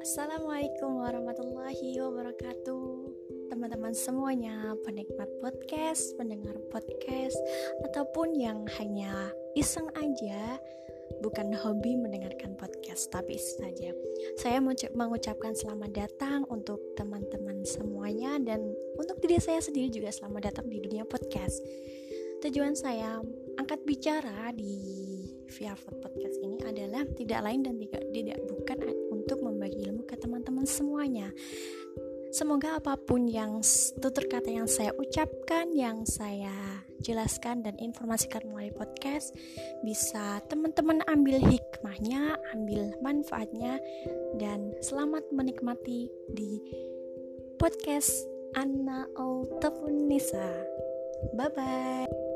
Assalamualaikum warahmatullahi wabarakatuh. Teman-teman semuanya Penikmat podcast, pendengar podcast Ataupun yang hanya iseng aja Bukan hobi mendengarkan podcast Tapi saja. Saya mengucapkan selamat datang Untuk teman-teman semuanya Dan untuk diri saya sendiri juga selamat datang di dunia podcast. Tujuan saya angkat bicara di via podcast ini adalah tidak lain dan tidak tidak bukan semuanya. Semoga apa pun yang tutur kata yang saya ucapkan, yang saya jelaskan dan informasikan melalui podcast bisa teman-teman ambil hikmahnya, ambil manfaatnya dan selamat menikmati di podcast Anna Altafunisa. Bye bye.